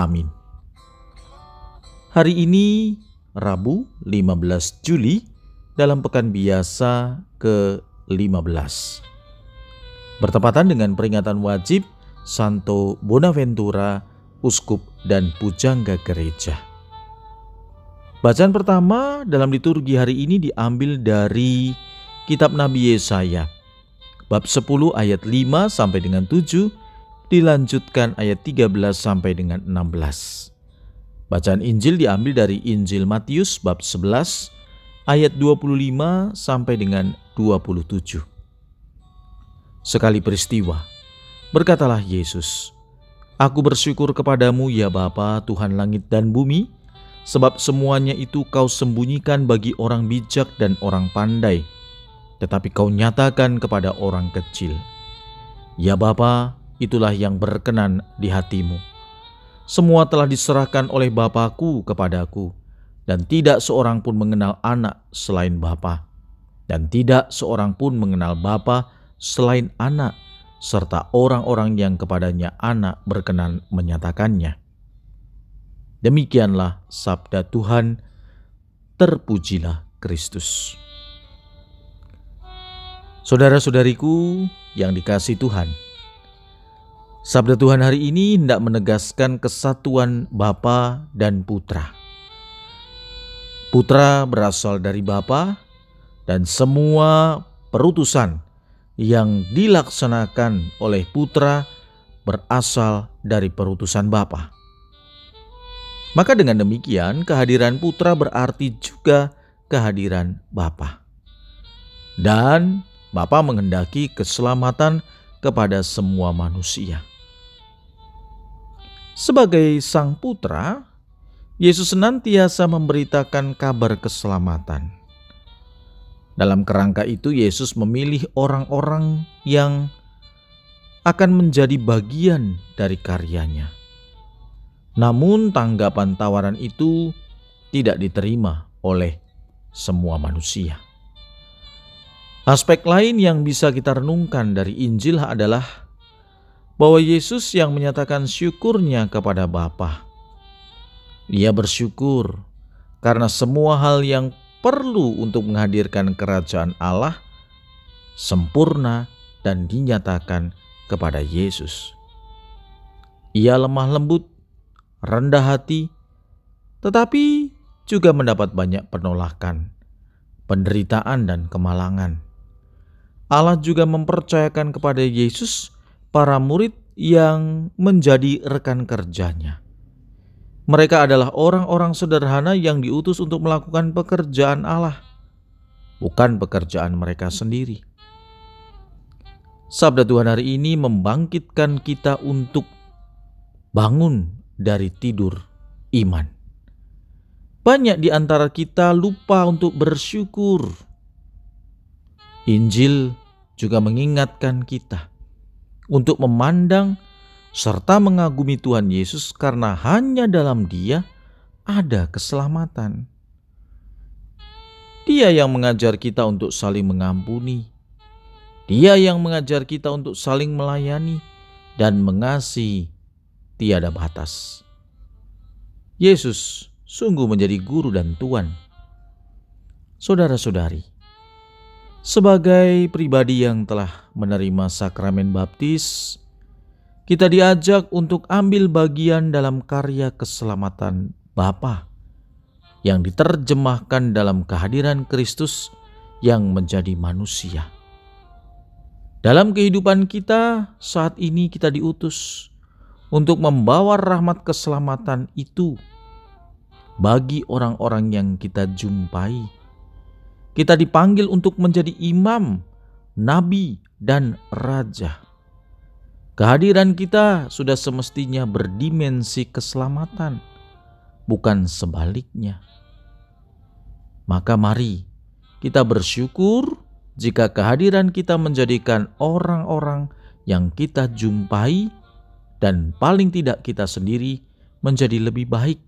Amin. Hari ini Rabu 15 Juli dalam pekan biasa ke-15. Bertepatan dengan peringatan wajib Santo Bonaventura, uskup dan pujangga gereja. Bacaan pertama dalam liturgi hari ini diambil dari kitab Nabi Yesaya bab 10 ayat 5 sampai dengan 7 dilanjutkan ayat 13 sampai dengan 16. Bacaan Injil diambil dari Injil Matius bab 11 ayat 25 sampai dengan 27. Sekali peristiwa, berkatalah Yesus, Aku bersyukur kepadamu ya Bapa Tuhan langit dan bumi, sebab semuanya itu kau sembunyikan bagi orang bijak dan orang pandai, tetapi kau nyatakan kepada orang kecil. Ya Bapa, itulah yang berkenan di hatimu. Semua telah diserahkan oleh Bapakku kepadaku, dan tidak seorang pun mengenal anak selain Bapa, dan tidak seorang pun mengenal Bapa selain anak, serta orang-orang yang kepadanya anak berkenan menyatakannya. Demikianlah sabda Tuhan, terpujilah Kristus. Saudara-saudariku yang dikasih Tuhan, Sabda Tuhan hari ini hendak menegaskan kesatuan Bapa dan Putra. Putra berasal dari Bapa dan semua perutusan yang dilaksanakan oleh Putra berasal dari perutusan Bapa. Maka dengan demikian kehadiran Putra berarti juga kehadiran Bapa. Dan Bapa menghendaki keselamatan kepada semua manusia. Sebagai sang putra, Yesus senantiasa memberitakan kabar keselamatan. Dalam kerangka itu, Yesus memilih orang-orang yang akan menjadi bagian dari karyanya. Namun, tanggapan tawaran itu tidak diterima oleh semua manusia. Aspek lain yang bisa kita renungkan dari Injil adalah bahwa Yesus yang menyatakan syukurnya kepada Bapa. Ia bersyukur karena semua hal yang perlu untuk menghadirkan kerajaan Allah sempurna dan dinyatakan kepada Yesus. Ia lemah lembut, rendah hati, tetapi juga mendapat banyak penolakan, penderitaan, dan kemalangan. Allah juga mempercayakan kepada Yesus para murid yang menjadi rekan kerjanya. Mereka adalah orang-orang sederhana yang diutus untuk melakukan pekerjaan Allah, bukan pekerjaan mereka sendiri. Sabda Tuhan hari ini membangkitkan kita untuk bangun dari tidur iman. Banyak di antara kita lupa untuk bersyukur. Injil juga mengingatkan kita untuk memandang serta mengagumi Tuhan Yesus karena hanya dalam Dia ada keselamatan. Dia yang mengajar kita untuk saling mengampuni. Dia yang mengajar kita untuk saling melayani dan mengasihi tiada batas. Yesus sungguh menjadi guru dan tuan. Saudara-saudari, sebagai pribadi yang telah menerima sakramen baptis, kita diajak untuk ambil bagian dalam karya keselamatan Bapa yang diterjemahkan dalam kehadiran Kristus yang menjadi manusia. Dalam kehidupan kita saat ini kita diutus untuk membawa rahmat keselamatan itu bagi orang-orang yang kita jumpai kita dipanggil untuk menjadi imam, nabi, dan raja. Kehadiran kita sudah semestinya berdimensi keselamatan, bukan sebaliknya. Maka mari kita bersyukur jika kehadiran kita menjadikan orang-orang yang kita jumpai dan paling tidak kita sendiri menjadi lebih baik.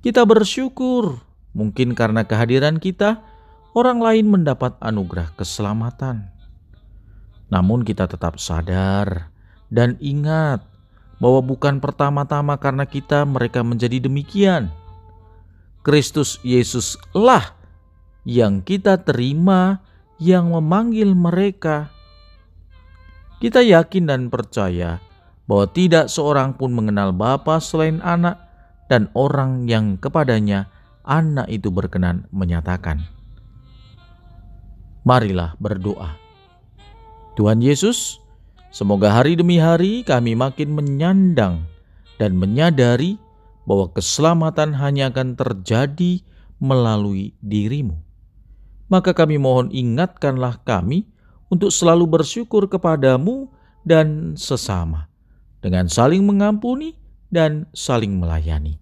Kita bersyukur mungkin karena kehadiran kita orang lain mendapat anugerah keselamatan. Namun kita tetap sadar dan ingat bahwa bukan pertama-tama karena kita mereka menjadi demikian. Kristus Yesus lah yang kita terima yang memanggil mereka. Kita yakin dan percaya bahwa tidak seorang pun mengenal Bapa selain anak dan orang yang kepadanya anak itu berkenan menyatakan. Marilah berdoa. Tuhan Yesus, semoga hari demi hari kami makin menyandang dan menyadari bahwa keselamatan hanya akan terjadi melalui dirimu. Maka kami mohon ingatkanlah kami untuk selalu bersyukur kepadamu dan sesama, dengan saling mengampuni dan saling melayani.